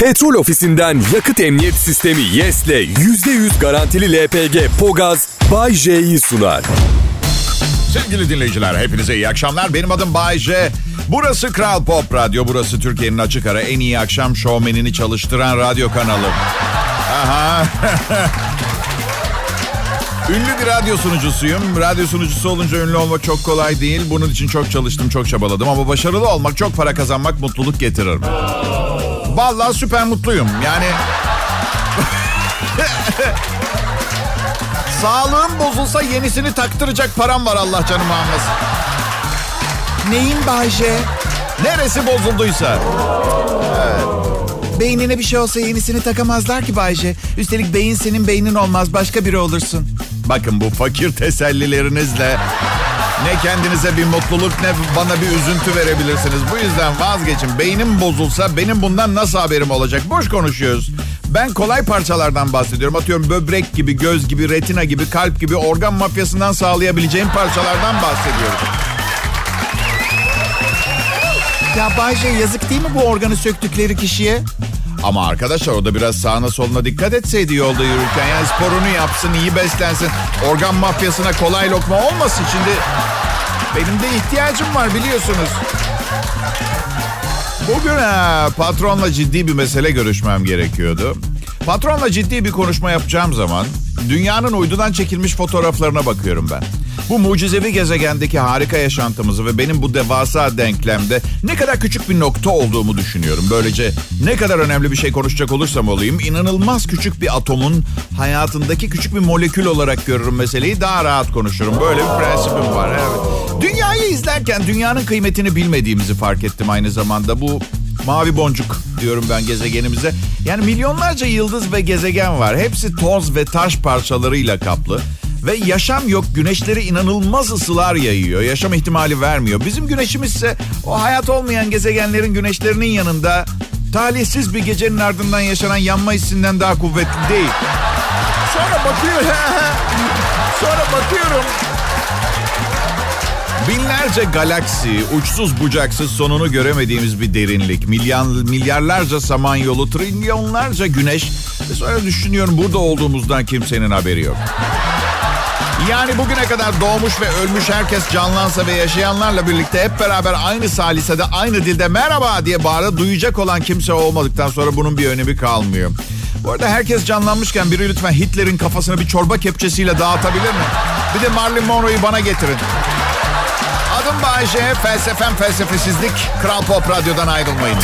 Petrol ofisinden yakıt emniyet sistemi YES'le %100 garantili LPG Pogaz Bay J'yi sunar. Sevgili dinleyiciler hepinize iyi akşamlar. Benim adım Bay J. Burası Kral Pop Radyo. Burası Türkiye'nin açık ara en iyi akşam şovmenini çalıştıran radyo kanalı. Aha. Ünlü bir radyo sunucusuyum. Radyo sunucusu olunca ünlü olmak çok kolay değil. Bunun için çok çalıştım, çok çabaladım. Ama başarılı olmak, çok para kazanmak mutluluk getirir. Vallahi süper mutluyum. Yani... Sağlığım bozulsa yenisini taktıracak param var Allah canımı almasın. Neyin Bayce? Neresi bozulduysa. Beynine bir şey olsa yenisini takamazlar ki Bayce. Üstelik beyin senin beynin olmaz başka biri olursun. Bakın bu fakir tesellilerinizle ne kendinize bir mutluluk ne bana bir üzüntü verebilirsiniz. Bu yüzden vazgeçin. Beynim bozulsa benim bundan nasıl haberim olacak? Boş konuşuyoruz. Ben kolay parçalardan bahsediyorum. Atıyorum böbrek gibi, göz gibi, retina gibi, kalp gibi organ mafyasından sağlayabileceğim parçalardan bahsediyorum. Ya Bayce yazık değil mi bu organı söktükleri kişiye? Ama arkadaşlar o da biraz sağına soluna dikkat etseydi yolda yürürken. Yani sporunu yapsın, iyi beslensin. Organ mafyasına kolay lokma olmasın. Şimdi benim de ihtiyacım var biliyorsunuz. Bugün ha, patronla ciddi bir mesele görüşmem gerekiyordu. Patronla ciddi bir konuşma yapacağım zaman dünyanın uydudan çekilmiş fotoğraflarına bakıyorum ben. Bu mucizevi gezegendeki harika yaşantımızı ve benim bu devasa denklemde ne kadar küçük bir nokta olduğumu düşünüyorum. Böylece ne kadar önemli bir şey konuşacak olursam olayım inanılmaz küçük bir atomun hayatındaki küçük bir molekül olarak görürüm meseleyi daha rahat konuşurum. Böyle bir prensibim var. Evet. Dünyayı izlerken dünyanın kıymetini bilmediğimizi fark ettim aynı zamanda. Bu mavi boncuk diyorum ben gezegenimize. Yani milyonlarca yıldız ve gezegen var. Hepsi toz ve taş parçalarıyla kaplı. Ve yaşam yok. Güneşleri inanılmaz ısılar yayıyor. Yaşam ihtimali vermiyor. Bizim güneşimiz ise o hayat olmayan gezegenlerin güneşlerinin yanında talihsiz bir gecenin ardından yaşanan yanma hissinden daha kuvvetli değil. Sonra bakıyorum. Sonra bakıyorum. Binlerce galaksi, uçsuz bucaksız sonunu göremediğimiz bir derinlik. Milyar, milyarlarca samanyolu, trilyonlarca güneş. Ve sonra düşünüyorum burada olduğumuzdan kimsenin haberi yok. Yani bugüne kadar doğmuş ve ölmüş herkes canlansa ve yaşayanlarla birlikte hep beraber aynı salisede, aynı dilde merhaba diye bağırıp duyacak olan kimse olmadıktan sonra bunun bir önemi kalmıyor. Bu arada herkes canlanmışken biri lütfen Hitler'in kafasını bir çorba kepçesiyle dağıtabilir mi? Bir de Marilyn Monroe'yu bana getirin. Adım Bayece, felsefem felsefesizlik. Kral Pop Radyo'dan ayrılmayın.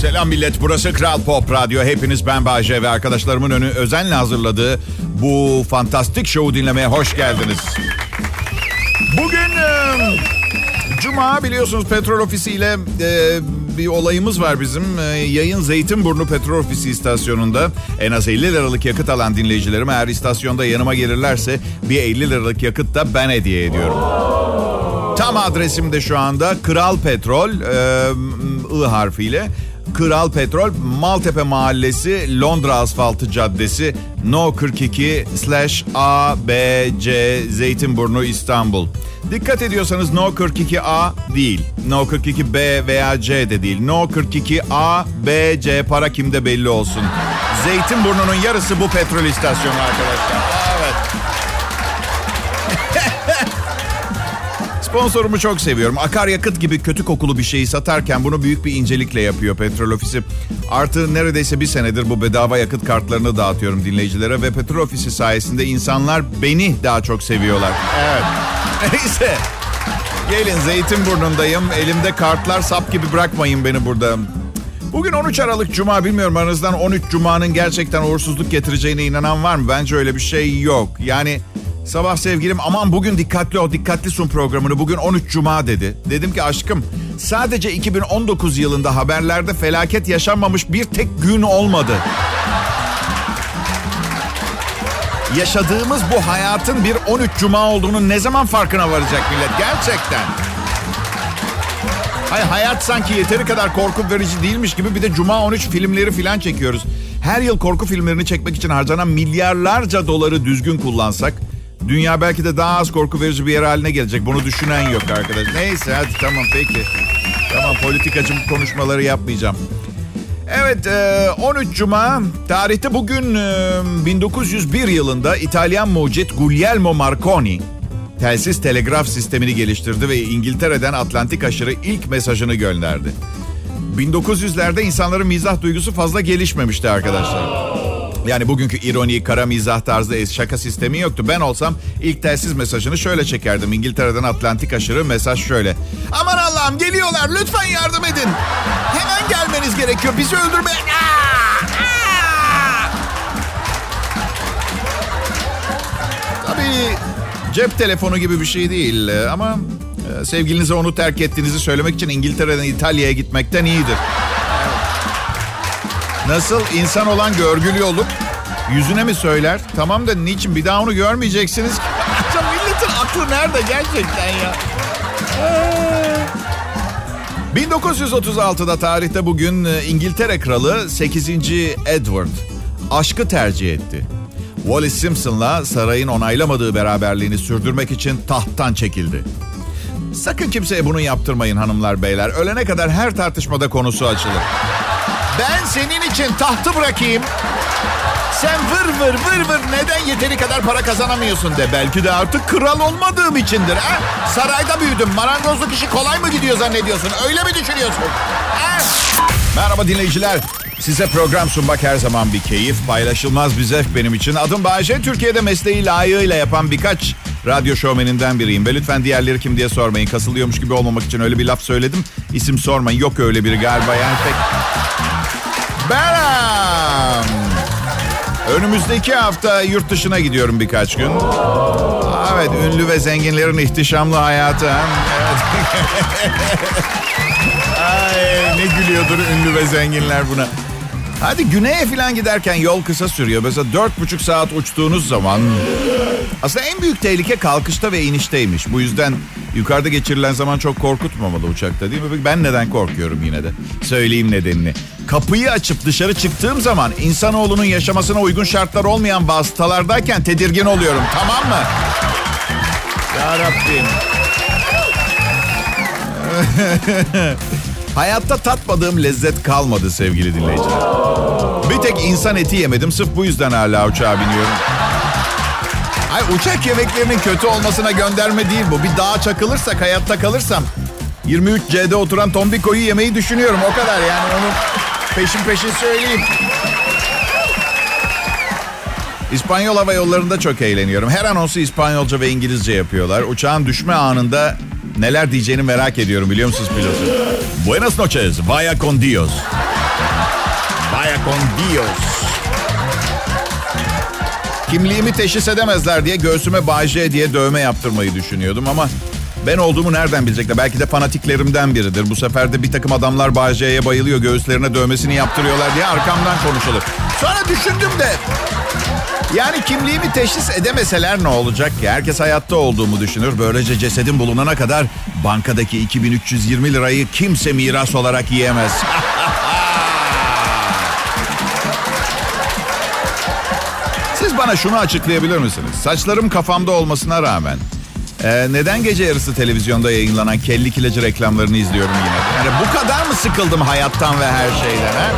Selam millet, burası Kral Pop Radyo. Hepiniz ben Bayece ve arkadaşlarımın önü özenle hazırladığı bu fantastik şovu dinlemeye hoş geldiniz. Bugün Cuma biliyorsunuz petrol ofisiyle e, bir olayımız var bizim. E, yayın Zeytinburnu Petrol Ofisi istasyonunda en az 50 liralık yakıt alan dinleyicilerim eğer istasyonda yanıma gelirlerse bir 50 liralık yakıt da ben hediye ediyorum. Tam adresim de şu anda Kral Petrol e, I harfiyle. Kral Petrol Maltepe Mahallesi Londra Asfaltı Caddesi No 42 slash ABC Zeytinburnu İstanbul. Dikkat ediyorsanız No 42A değil. No 42B veya C de değil. No 42A, B, C para kimde belli olsun. Zeytinburnu'nun yarısı bu petrol istasyonu arkadaşlar. Evet. Sponsorumu çok seviyorum. Akaryakıt gibi kötü kokulu bir şeyi satarken bunu büyük bir incelikle yapıyor petrol ofisi. Artı neredeyse bir senedir bu bedava yakıt kartlarını dağıtıyorum dinleyicilere ve petrol ofisi sayesinde insanlar beni daha çok seviyorlar. Evet. Neyse. Gelin Zeytinburnu'ndayım. Elimde kartlar sap gibi bırakmayın beni burada. Bugün 13 Aralık Cuma bilmiyorum aranızdan 13 Cuma'nın gerçekten uğursuzluk getireceğine inanan var mı? Bence öyle bir şey yok. Yani sabah sevgilim aman bugün dikkatli ol dikkatli sun programını bugün 13 Cuma dedi. Dedim ki aşkım sadece 2019 yılında haberlerde felaket yaşanmamış bir tek gün olmadı. Yaşadığımız bu hayatın bir 13 Cuma olduğunu ne zaman farkına varacak millet gerçekten. Hayır hayat sanki yeteri kadar korku verici değilmiş gibi bir de Cuma 13 filmleri falan çekiyoruz. Her yıl korku filmlerini çekmek için harcanan milyarlarca doları düzgün kullansak dünya belki de daha az korku verici bir yer haline gelecek. Bunu düşünen yok arkadaş. Neyse hadi tamam peki. Tamam politikacı konuşmaları yapmayacağım. Evet 13 Cuma tarihte bugün 1901 yılında İtalyan mucit Guglielmo Marconi telsiz telegraf sistemini geliştirdi ve İngiltere'den Atlantik aşırı ilk mesajını gönderdi. 1900'lerde insanların mizah duygusu fazla gelişmemişti arkadaşlar. Yani bugünkü ironi, kara mizah tarzı şaka sistemi yoktu. Ben olsam ilk telsiz mesajını şöyle çekerdim. İngiltere'den Atlantik aşırı mesaj şöyle. Aman Allah'ım geliyorlar lütfen yardım edin. Hemen gelmeniz gerekiyor bizi öldürmeye. Tabii cep telefonu gibi bir şey değil ama e, sevgilinize onu terk ettiğinizi söylemek için İngiltere'den İtalya'ya gitmekten iyidir. Nasıl insan olan görgülü olup yüzüne mi söyler? Tamam da niçin bir daha onu görmeyeceksiniz ki? Milletin aklı nerede gerçekten ya? 1936'da tarihte bugün e, İngiltere Kralı 8. Edward aşkı tercih etti. Wallis Simpson'la sarayın onaylamadığı beraberliğini sürdürmek için tahttan çekildi. Sakın kimseye bunu yaptırmayın hanımlar beyler. Ölene kadar her tartışmada konusu açılır. Ben senin için tahtı bırakayım. Sen vır vır vır vır neden yeteri kadar para kazanamıyorsun de. Belki de artık kral olmadığım içindir. Ha? Sarayda büyüdüm. Marangozluk işi kolay mı gidiyor zannediyorsun? Öyle mi düşünüyorsun? Ha? Merhaba dinleyiciler. Size program sunmak her zaman bir keyif. Paylaşılmaz bir zevk benim için. Adım Bayece. Türkiye'de mesleği layığıyla yapan birkaç radyo şovmeninden biriyim. Ve lütfen diğerleri kim diye sormayın. Kasılıyormuş gibi olmamak için öyle bir laf söyledim. İsim sormayın. Yok öyle biri galiba yani pek... Benim. Önümüzdeki hafta yurt dışına gidiyorum birkaç gün. Evet, ünlü ve zenginlerin ihtişamlı hayatı. Evet. Ay, ne gülüyordur ünlü ve zenginler buna. Hadi güneye falan giderken yol kısa sürüyor. Mesela dört buçuk saat uçtuğunuz zaman... Aslında en büyük tehlike kalkışta ve inişteymiş. Bu yüzden yukarıda geçirilen zaman çok korkutmamalı uçakta değil mi? Ben neden korkuyorum yine de? Söyleyeyim nedenini. Kapıyı açıp dışarı çıktığım zaman insanoğlunun yaşamasına uygun şartlar olmayan vasıtalardayken tedirgin oluyorum. Tamam mı? Ya Rabbim. Hayatta tatmadığım lezzet kalmadı sevgili dinleyiciler. Bir tek insan eti yemedim. Sırf bu yüzden hala uçağa biniyorum. Ay uçak yemeklerinin kötü olmasına gönderme değil bu. Bir dağa çakılırsak, hayatta kalırsam 23C'de oturan tombikoyu yemeyi düşünüyorum. O kadar yani onu peşin peşin söyleyeyim. İspanyol hava yollarında çok eğleniyorum. Her anonsu İspanyolca ve İngilizce yapıyorlar. Uçağın düşme anında neler diyeceğini merak ediyorum biliyor musunuz pilotu? Buenas noches, vaya con Dios. Vaya con Dios. Kimliğimi teşhis edemezler diye göğsüme Bay J diye dövme yaptırmayı düşünüyordum ama ben olduğumu nereden bilecekler? Belki de fanatiklerimden biridir. Bu sefer de bir takım adamlar Bay J'ye bayılıyor. Göğüslerine dövmesini yaptırıyorlar diye arkamdan konuşulur. Sonra düşündüm de yani kimliğimi teşhis edemeseler ne olacak ki? Herkes hayatta olduğumu düşünür. Böylece cesedim bulunana kadar bankadaki 2320 lirayı kimse miras olarak yiyemez. Siz bana şunu açıklayabilir misiniz? Saçlarım kafamda olmasına rağmen ee, neden gece yarısı televizyonda yayınlanan kelli kilacı reklamlarını izliyorum yine? Yani bu kadar mı sıkıldım hayattan ve her şeyden? Ha?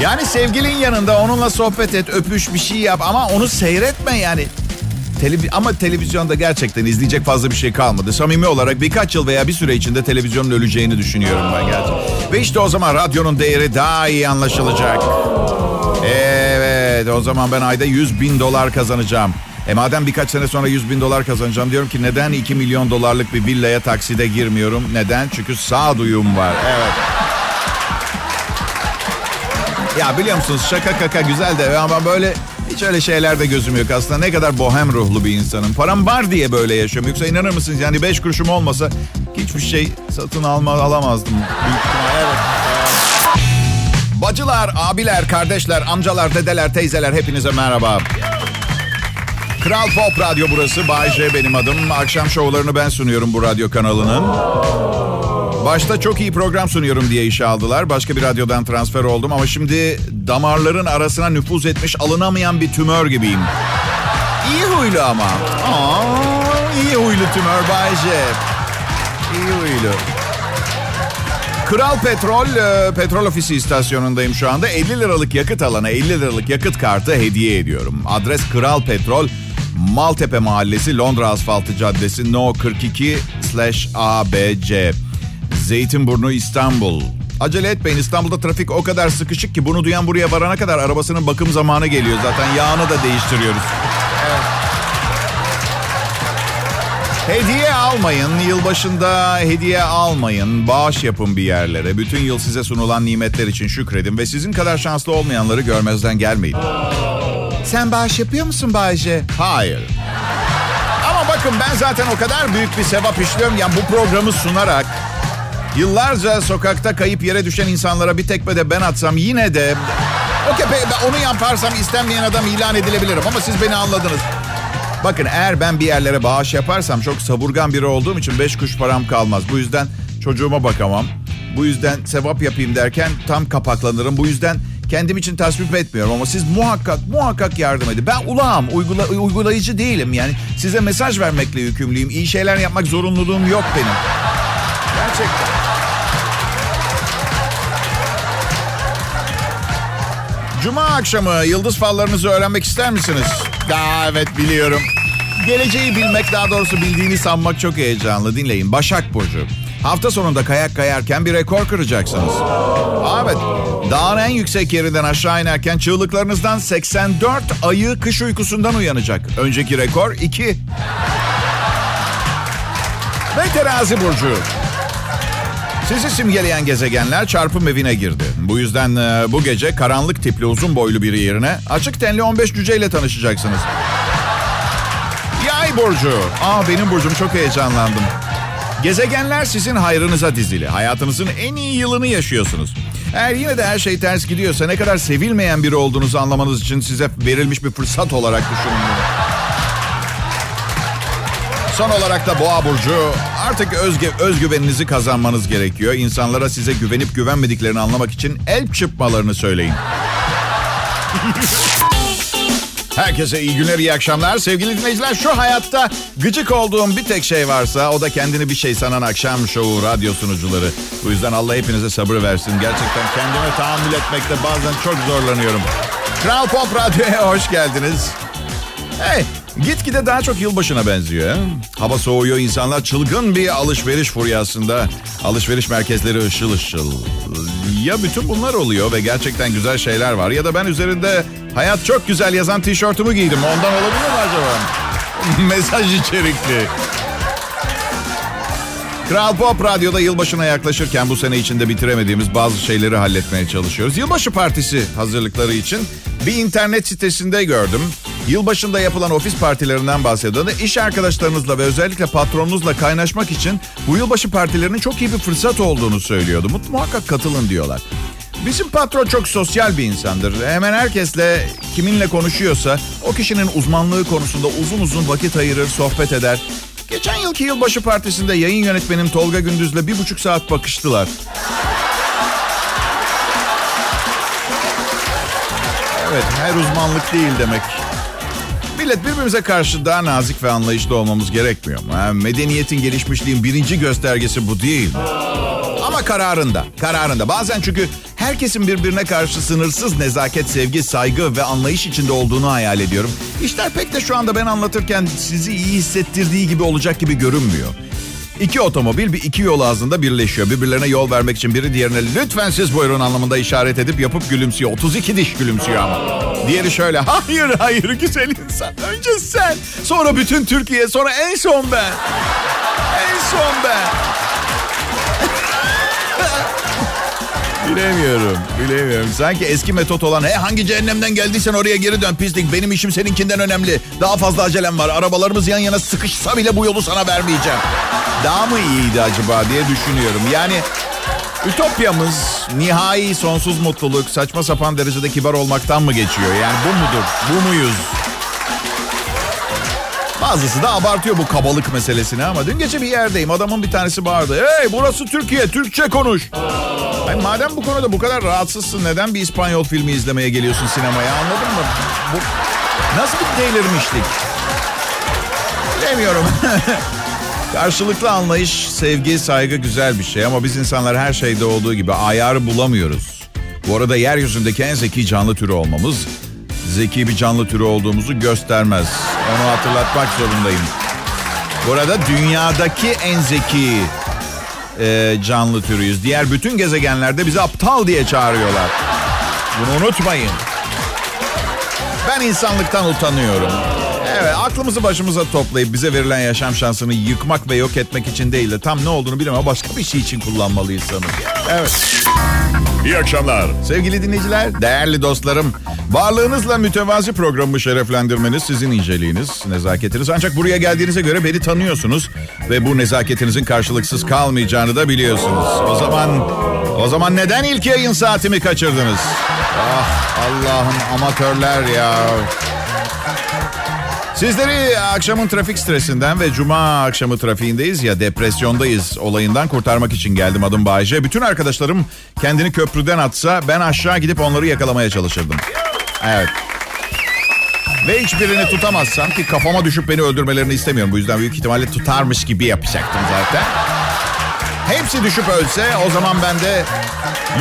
Yani sevgilin yanında onunla sohbet et, öpüş bir şey yap ama onu seyretme yani. Televi ama televizyonda gerçekten izleyecek fazla bir şey kalmadı. Samimi olarak birkaç yıl veya bir süre içinde televizyonun öleceğini düşünüyorum ben gerçekten. Ve işte o zaman radyonun değeri daha iyi anlaşılacak. Evet o zaman ben ayda 100 bin dolar kazanacağım. E madem birkaç sene sonra 100 bin dolar kazanacağım diyorum ki neden 2 milyon dolarlık bir villaya takside girmiyorum? Neden? Çünkü sağduyum var. Evet. Ya biliyor musunuz şaka kaka güzel de ama böyle hiç öyle şeylerde gözüm yok. Aslında ne kadar bohem ruhlu bir insanım. Param var diye böyle yaşıyorum. Yoksa inanır mısınız yani beş kuruşum olmasa hiçbir şey satın alma alamazdım. Evet. Bacılar, abiler, kardeşler, amcalar, dedeler, teyzeler hepinize merhaba. Kral Pop Radyo burası. Bay J benim adım. Akşam şovlarını ben sunuyorum bu radyo kanalının. Başta çok iyi program sunuyorum diye işe aldılar. Başka bir radyodan transfer oldum ama şimdi damarların arasına nüfuz etmiş alınamayan bir tümör gibiyim. İyi huylu ama. Aa, iyi huylu tümör Bay J. İyi huylu. Kral Petrol, e, petrol ofisi istasyonundayım şu anda. 50 liralık yakıt alana 50 liralık yakıt kartı hediye ediyorum. Adres Kral Petrol, Maltepe Mahallesi, Londra Asfaltı Caddesi, No 42 slash ABC. Zeytinburnu, İstanbul. Acele etmeyin İstanbul'da trafik o kadar sıkışık ki bunu duyan buraya varana kadar arabasının bakım zamanı geliyor zaten. Yağını da değiştiriyoruz. Hediye almayın. Yılbaşında hediye almayın. Bağış yapın bir yerlere. Bütün yıl size sunulan nimetler için şükredin ve sizin kadar şanslı olmayanları görmezden gelmeyin. Sen bağış yapıyor musun Bayce? Hayır. Ama bakın ben zaten o kadar büyük bir sevap işliyorum. Yani bu programı sunarak yıllarca sokakta kayıp yere düşen insanlara bir tekme de ben atsam yine de... Okey ben onu yaparsam istenmeyen adam ilan edilebilirim ama siz beni anladınız. Bakın eğer ben bir yerlere bağış yaparsam çok saburgan biri olduğum için beş kuş param kalmaz. Bu yüzden çocuğuma bakamam. Bu yüzden sevap yapayım derken tam kapaklanırım. Bu yüzden kendim için tasvip etmiyorum ama siz muhakkak muhakkak yardım edin. Ben ulağım, uygula, uygulayıcı değilim yani. Size mesaj vermekle yükümlüyüm. İyi şeyler yapmak zorunluluğum yok benim. Gerçekten. Cuma akşamı yıldız fallarınızı öğrenmek ister misiniz? Aa, evet biliyorum. Geleceği bilmek daha doğrusu bildiğini sanmak çok heyecanlı. Dinleyin. Başak Burcu. Hafta sonunda kayak kayarken bir rekor kıracaksınız. Evet. Dağın en yüksek yerinden aşağı inerken çığlıklarınızdan 84 ayı kış uykusundan uyanacak. Önceki rekor 2. Ve terazi burcu. Sizi simgeleyen gezegenler çarpım evine girdi. Bu yüzden e, bu gece karanlık tipli uzun boylu biri yerine açık tenli 15 cüceyle tanışacaksınız. Yay burcu. Aa benim burcum çok heyecanlandım. Gezegenler sizin hayrınıza dizili. Hayatınızın en iyi yılını yaşıyorsunuz. Eğer yine de her şey ters gidiyorsa ne kadar sevilmeyen biri olduğunuzu anlamanız için size verilmiş bir fırsat olarak düşünün bunu. Son olarak da Boğa Burcu artık özge, özgüveninizi kazanmanız gerekiyor. İnsanlara size güvenip güvenmediklerini anlamak için el çırpmalarını söyleyin. Herkese iyi günler, iyi akşamlar. Sevgili dinleyiciler şu hayatta gıcık olduğum bir tek şey varsa o da kendini bir şey sanan akşam şovu radyo sunucuları. Bu yüzden Allah hepinize sabır versin. Gerçekten kendime tahammül etmekte bazen çok zorlanıyorum. Kral Pop Radyo'ya hoş geldiniz. Hey, gitgide daha çok yılbaşına benziyor. Hava soğuyor, insanlar çılgın bir alışveriş furyasında. Alışveriş merkezleri ışıl ışıl. Ya bütün bunlar oluyor ve gerçekten güzel şeyler var ya da ben üzerinde hayat çok güzel yazan tişörtümü giydim. Ondan olabilir mi acaba? Mesaj içerikli. Kral Pop Radyo'da yılbaşına yaklaşırken bu sene içinde bitiremediğimiz bazı şeyleri halletmeye çalışıyoruz. Yılbaşı partisi hazırlıkları için bir internet sitesinde gördüm. Yılbaşında yapılan ofis partilerinden bahsediyordu. İş arkadaşlarınızla ve özellikle patronunuzla kaynaşmak için bu yılbaşı partilerinin çok iyi bir fırsat olduğunu söylüyordu. Mut muhakkak katılın diyorlar. Bizim patron çok sosyal bir insandır. Hemen herkesle kiminle konuşuyorsa o kişinin uzmanlığı konusunda uzun uzun vakit ayırır, sohbet eder. Geçen yılki yılbaşı partisinde yayın yönetmenim Tolga Gündüz'le bir buçuk saat bakıştılar. Evet, her uzmanlık değil demek. Millet birbirimize karşı daha nazik ve anlayışlı olmamız gerekmiyor mu? Medeniyetin gelişmişliğin birinci göstergesi bu değil. Ama kararında, kararında. Bazen çünkü herkesin birbirine karşı sınırsız nezaket, sevgi, saygı ve anlayış içinde olduğunu hayal ediyorum. İşler pek de şu anda ben anlatırken sizi iyi hissettirdiği gibi olacak gibi görünmüyor. İki otomobil bir iki yol ağzında birleşiyor. Birbirlerine yol vermek için biri diğerine lütfen siz buyurun anlamında işaret edip yapıp gülümsüyor. 32 diş gülümsüyor ama. Diğeri şöyle hayır hayır güzel insan. Önce sen sonra bütün Türkiye sonra en son ben. En son ben. Bilemiyorum, bilemiyorum. Sanki eski metot olan, he hangi cehennemden geldiysen oraya geri dön pislik. Benim işim seninkinden önemli. Daha fazla acelem var. Arabalarımız yan yana sıkışsa bile bu yolu sana vermeyeceğim. Daha mı iyiydi acaba diye düşünüyorum. Yani ütopyamız nihai sonsuz mutluluk saçma sapan derecede kibar olmaktan mı geçiyor? Yani bu mudur? Bu muyuz? Bazısı da abartıyor bu kabalık meselesini ama dün gece bir yerdeyim. Adamın bir tanesi bağırdı. Hey burası Türkiye, Türkçe konuş. Ay, madem bu konuda bu kadar rahatsızsın neden bir İspanyol filmi izlemeye geliyorsun sinemaya anladın mı? Bu nasıl bir delirmişlik? Bilemiyorum. Karşılıklı anlayış, sevgi, saygı güzel bir şey ama biz insanlar her şeyde olduğu gibi ayarı bulamıyoruz. Bu arada yeryüzündeki en zeki canlı türü olmamız zeki bir canlı türü olduğumuzu göstermez. Onu hatırlatmak zorundayım. Bu arada dünyadaki en zeki e, canlı türüyüz. Diğer bütün gezegenlerde bizi aptal diye çağırıyorlar. Bunu unutmayın. Ben insanlıktan utanıyorum. Aklımızı başımıza toplayıp bize verilen yaşam şansını yıkmak ve yok etmek için değil de tam ne olduğunu bilemem ama başka bir şey için kullanmalıyız sanırım. Evet. İyi akşamlar. Sevgili dinleyiciler, değerli dostlarım. Varlığınızla mütevazi programımı şereflendirmeniz sizin inceliğiniz, nezaketiniz. Ancak buraya geldiğinize göre beni tanıyorsunuz. Ve bu nezaketinizin karşılıksız kalmayacağını da biliyorsunuz. O zaman, o zaman neden ilk yayın saatimi kaçırdınız? Ah Allah'ım amatörler ya. Sizleri akşamın trafik stresinden ve cuma akşamı trafiğindeyiz ya depresyondayız olayından kurtarmak için geldim adım Bayece. Bütün arkadaşlarım kendini köprüden atsa ben aşağı gidip onları yakalamaya çalışırdım. Evet. Ve hiçbirini tutamazsam ki kafama düşüp beni öldürmelerini istemiyorum. Bu yüzden büyük ihtimalle tutarmış gibi yapacaktım zaten. Hepsi düşüp ölse o zaman ben de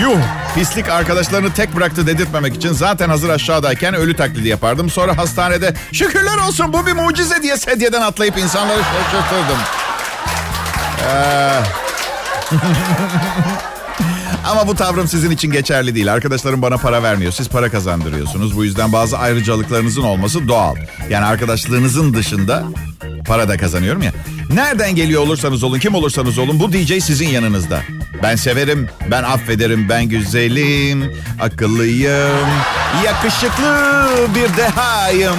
yuh pislik arkadaşlarını tek bıraktı dedirtmemek için zaten hazır aşağıdayken ölü taklidi yapardım. Sonra hastanede şükürler olsun bu bir mucize diye sedyeden atlayıp insanları şaşırtırdım. Ee... Ama bu tavrım sizin için geçerli değil. Arkadaşlarım bana para vermiyor. Siz para kazandırıyorsunuz. Bu yüzden bazı ayrıcalıklarınızın olması doğal. Yani arkadaşlığınızın dışında para da kazanıyorum ya. Nereden geliyor olursanız olun, kim olursanız olun bu DJ sizin yanınızda. Ben severim, ben affederim, ben güzelim, akıllıyım, yakışıklı bir dehayım.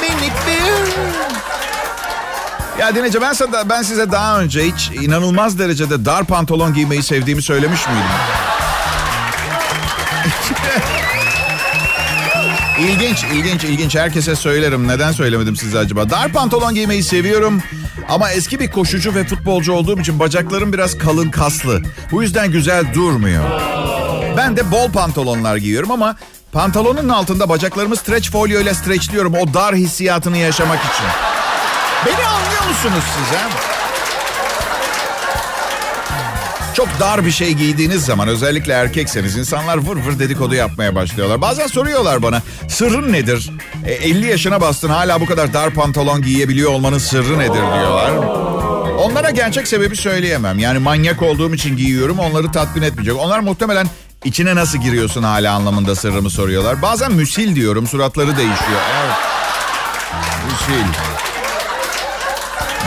Minik bir... Ya dinleyece ben, sana, ben size daha önce hiç inanılmaz derecede dar pantolon giymeyi sevdiğimi söylemiş miydim? İlginç, ilginç, ilginç. Herkese söylerim. Neden söylemedim size acaba? Dar pantolon giymeyi seviyorum. Ama eski bir koşucu ve futbolcu olduğum için bacaklarım biraz kalın kaslı. Bu yüzden güzel durmuyor. Ben de bol pantolonlar giyiyorum ama pantolonun altında bacaklarımı streç folyo ile streçliyorum. O dar hissiyatını yaşamak için. Beni anlıyor musunuz siz ha? Çok dar bir şey giydiğiniz zaman özellikle erkekseniz insanlar vır vır dedikodu yapmaya başlıyorlar. Bazen soruyorlar bana sırrın nedir? E, 50 yaşına bastın hala bu kadar dar pantolon giyebiliyor olmanın sırrı nedir diyorlar. Onlara gerçek sebebi söyleyemem. Yani manyak olduğum için giyiyorum onları tatmin etmeyecek. Onlar muhtemelen içine nasıl giriyorsun hala anlamında sırrımı soruyorlar. Bazen müsil diyorum suratları değişiyor. Evet. Müsil.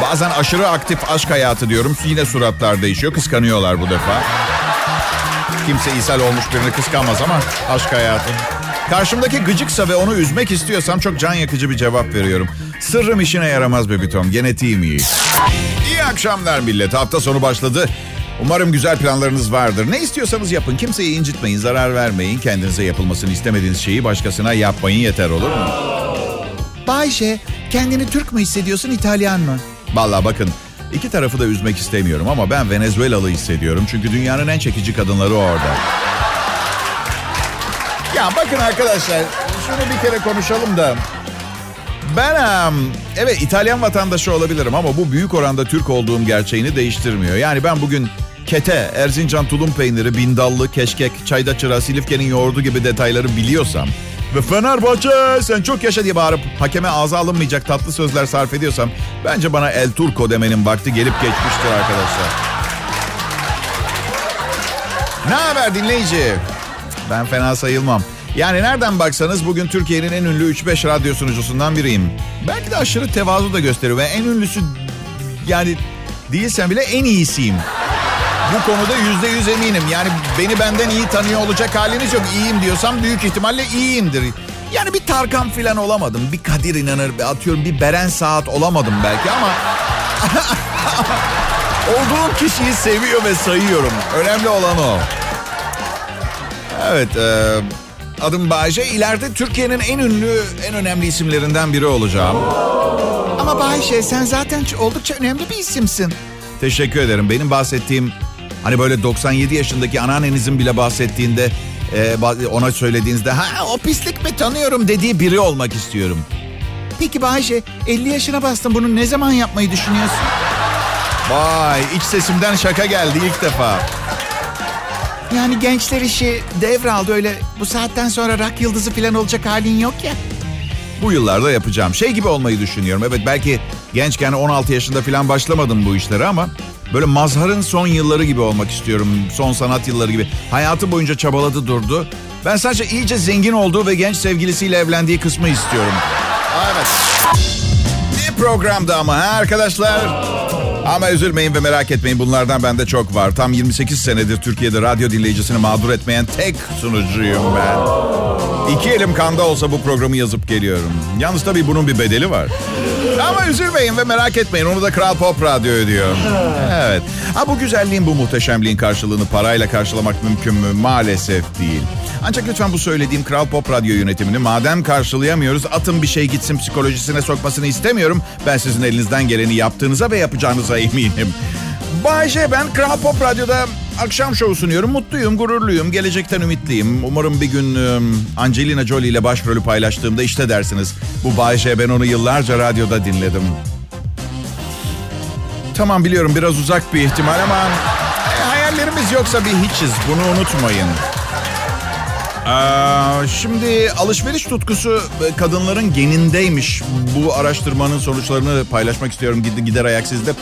Bazen aşırı aktif aşk hayatı diyorum. Yine suratlar değişiyor. Kıskanıyorlar bu defa. Kimse ishal olmuş birini kıskanmaz ama aşk hayatı. Karşımdaki gıcıksa ve onu üzmek istiyorsam çok can yakıcı bir cevap veriyorum. Sırrım işine yaramaz be Tom. Genetiğim iyi. İyi akşamlar millet. Hafta sonu başladı. Umarım güzel planlarınız vardır. Ne istiyorsanız yapın. Kimseyi incitmeyin, zarar vermeyin. Kendinize yapılmasını istemediğiniz şeyi başkasına yapmayın yeter olur mu? Bayşe, kendini Türk mü hissediyorsun, İtalyan mı? Vallahi bakın iki tarafı da üzmek istemiyorum ama ben Venezuelalı hissediyorum. Çünkü dünyanın en çekici kadınları orada. Ya bakın arkadaşlar şunu bir kere konuşalım da. Ben evet İtalyan vatandaşı olabilirim ama bu büyük oranda Türk olduğum gerçeğini değiştirmiyor. Yani ben bugün kete, Erzincan tulum peyniri, bindallı, keşkek, çayda çıra, Silifke'nin yoğurdu gibi detayları biliyorsam ve Fenerbahçe sen çok yaşa diye bağırıp hakeme ağza alınmayacak tatlı sözler sarf ediyorsam bence bana El Turco demenin vakti gelip geçmiştir arkadaşlar. Ne haber dinleyici? Ben fena sayılmam. Yani nereden baksanız bugün Türkiye'nin en ünlü 3-5 radyo sunucusundan biriyim. Belki de aşırı tevazu da gösteriyor ve en ünlüsü yani değilsem bile en iyisiyim. Bu konuda yüzde yüz eminim. Yani beni benden iyi tanıyor olacak haliniz yok. İyiyim diyorsam büyük ihtimalle iyiyimdir. Yani bir Tarkan falan olamadım. Bir Kadir İnanır, atıyorum bir Beren Saat olamadım belki ama... Olduğum kişiyi seviyor ve sayıyorum. Önemli olan o. Evet, e, adım Bayce. İleride Türkiye'nin en ünlü, en önemli isimlerinden biri olacağım. Ama Bayşe sen zaten oldukça önemli bir isimsin. Teşekkür ederim. Benim bahsettiğim hani böyle 97 yaşındaki anneannenizin bile bahsettiğinde e, ona söylediğinizde ha o pislik mi tanıyorum dediği biri olmak istiyorum. Peki Bayce 50 yaşına bastın bunu ne zaman yapmayı düşünüyorsun? Vay iç sesimden şaka geldi ilk defa. Yani gençler işi devraldı öyle bu saatten sonra rak yıldızı falan olacak halin yok ya. Bu yıllarda yapacağım. Şey gibi olmayı düşünüyorum. Evet belki gençken 16 yaşında falan başlamadım bu işlere ama böyle mazharın son yılları gibi olmak istiyorum. Son sanat yılları gibi. Hayatı boyunca çabaladı durdu. Ben sadece iyice zengin olduğu ve genç sevgilisiyle evlendiği kısmı istiyorum. Evet. Ne programda ama ha arkadaşlar? Ama üzülmeyin ve merak etmeyin bunlardan bende çok var. Tam 28 senedir Türkiye'de radyo dinleyicisini mağdur etmeyen tek sunucuyum ben. İki elim kanda olsa bu programı yazıp geliyorum. Yalnız tabii bunun bir bedeli var. Ama üzülmeyin ve merak etmeyin onu da Kral Pop Radyo ödüyor. Evet. Ha bu güzelliğin bu muhteşemliğin karşılığını parayla karşılamak mümkün mü? Maalesef değil. Ancak lütfen bu söylediğim Kral Pop Radyo yönetimini madem karşılayamıyoruz atın bir şey gitsin psikolojisine sokmasını istemiyorum. Ben sizin elinizden geleni yaptığınıza ve yapacağınıza eminim. Bayce ben Kral Pop Radyo'da akşam şovu sunuyorum. Mutluyum, gururluyum, gelecekten ümitliyim. Umarım bir gün um, Angelina Jolie ile başrolü paylaştığımda işte dersiniz. Bu Bayce ben onu yıllarca radyoda dinledim. Tamam biliyorum biraz uzak bir ihtimal ama e, hayallerimiz yoksa bir hiçiz. Bunu unutmayın. Ee, şimdi alışveriş tutkusu e, kadınların genindeymiş. Bu araştırmanın sonuçlarını paylaşmak istiyorum gider ayak sizde.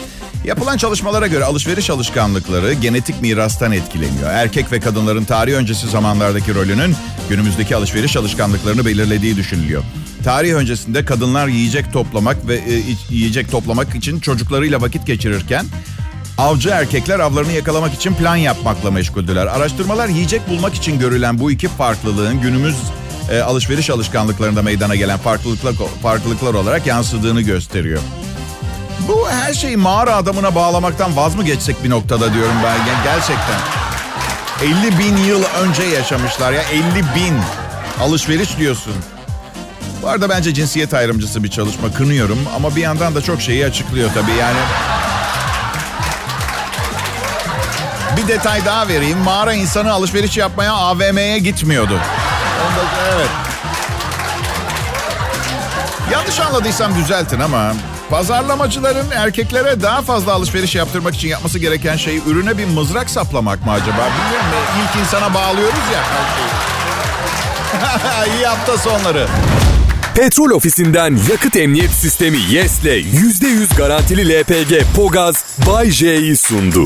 Yapılan çalışmalara göre alışveriş alışkanlıkları genetik mirastan etkileniyor. Erkek ve kadınların tarih öncesi zamanlardaki rolünün günümüzdeki alışveriş alışkanlıklarını belirlediği düşünülüyor. Tarih öncesinde kadınlar yiyecek toplamak ve e, yiyecek toplamak için çocuklarıyla vakit geçirirken avcı erkekler avlarını yakalamak için plan yapmakla meşguldüler. Araştırmalar yiyecek bulmak için görülen bu iki farklılığın günümüz e, alışveriş alışkanlıklarında meydana gelen farklılıklar, farklılıklar olarak yansıdığını gösteriyor. Bu her şeyi mağara adamına bağlamaktan vaz mı geçsek bir noktada diyorum ben yani gerçekten. 50 bin yıl önce yaşamışlar ya 50 bin alışveriş diyorsun. Bu arada bence cinsiyet ayrımcısı bir çalışma kınıyorum ama bir yandan da çok şeyi açıklıyor tabii yani. Bir detay daha vereyim. Mağara insanı alışveriş yapmaya AVM'ye gitmiyordu. Onda, evet. Yanlış anladıysam düzeltin ama pazarlamacıların erkeklere daha fazla alışveriş yaptırmak için yapması gereken şey ürüne bir mızrak saplamak mı acaba? Bilmiyorum. İlk insana bağlıyoruz ya. İyi hafta sonları. Petrol ofisinden yakıt emniyet sistemi YES'le %100 garantili LPG Pogaz Bay J'yi sundu.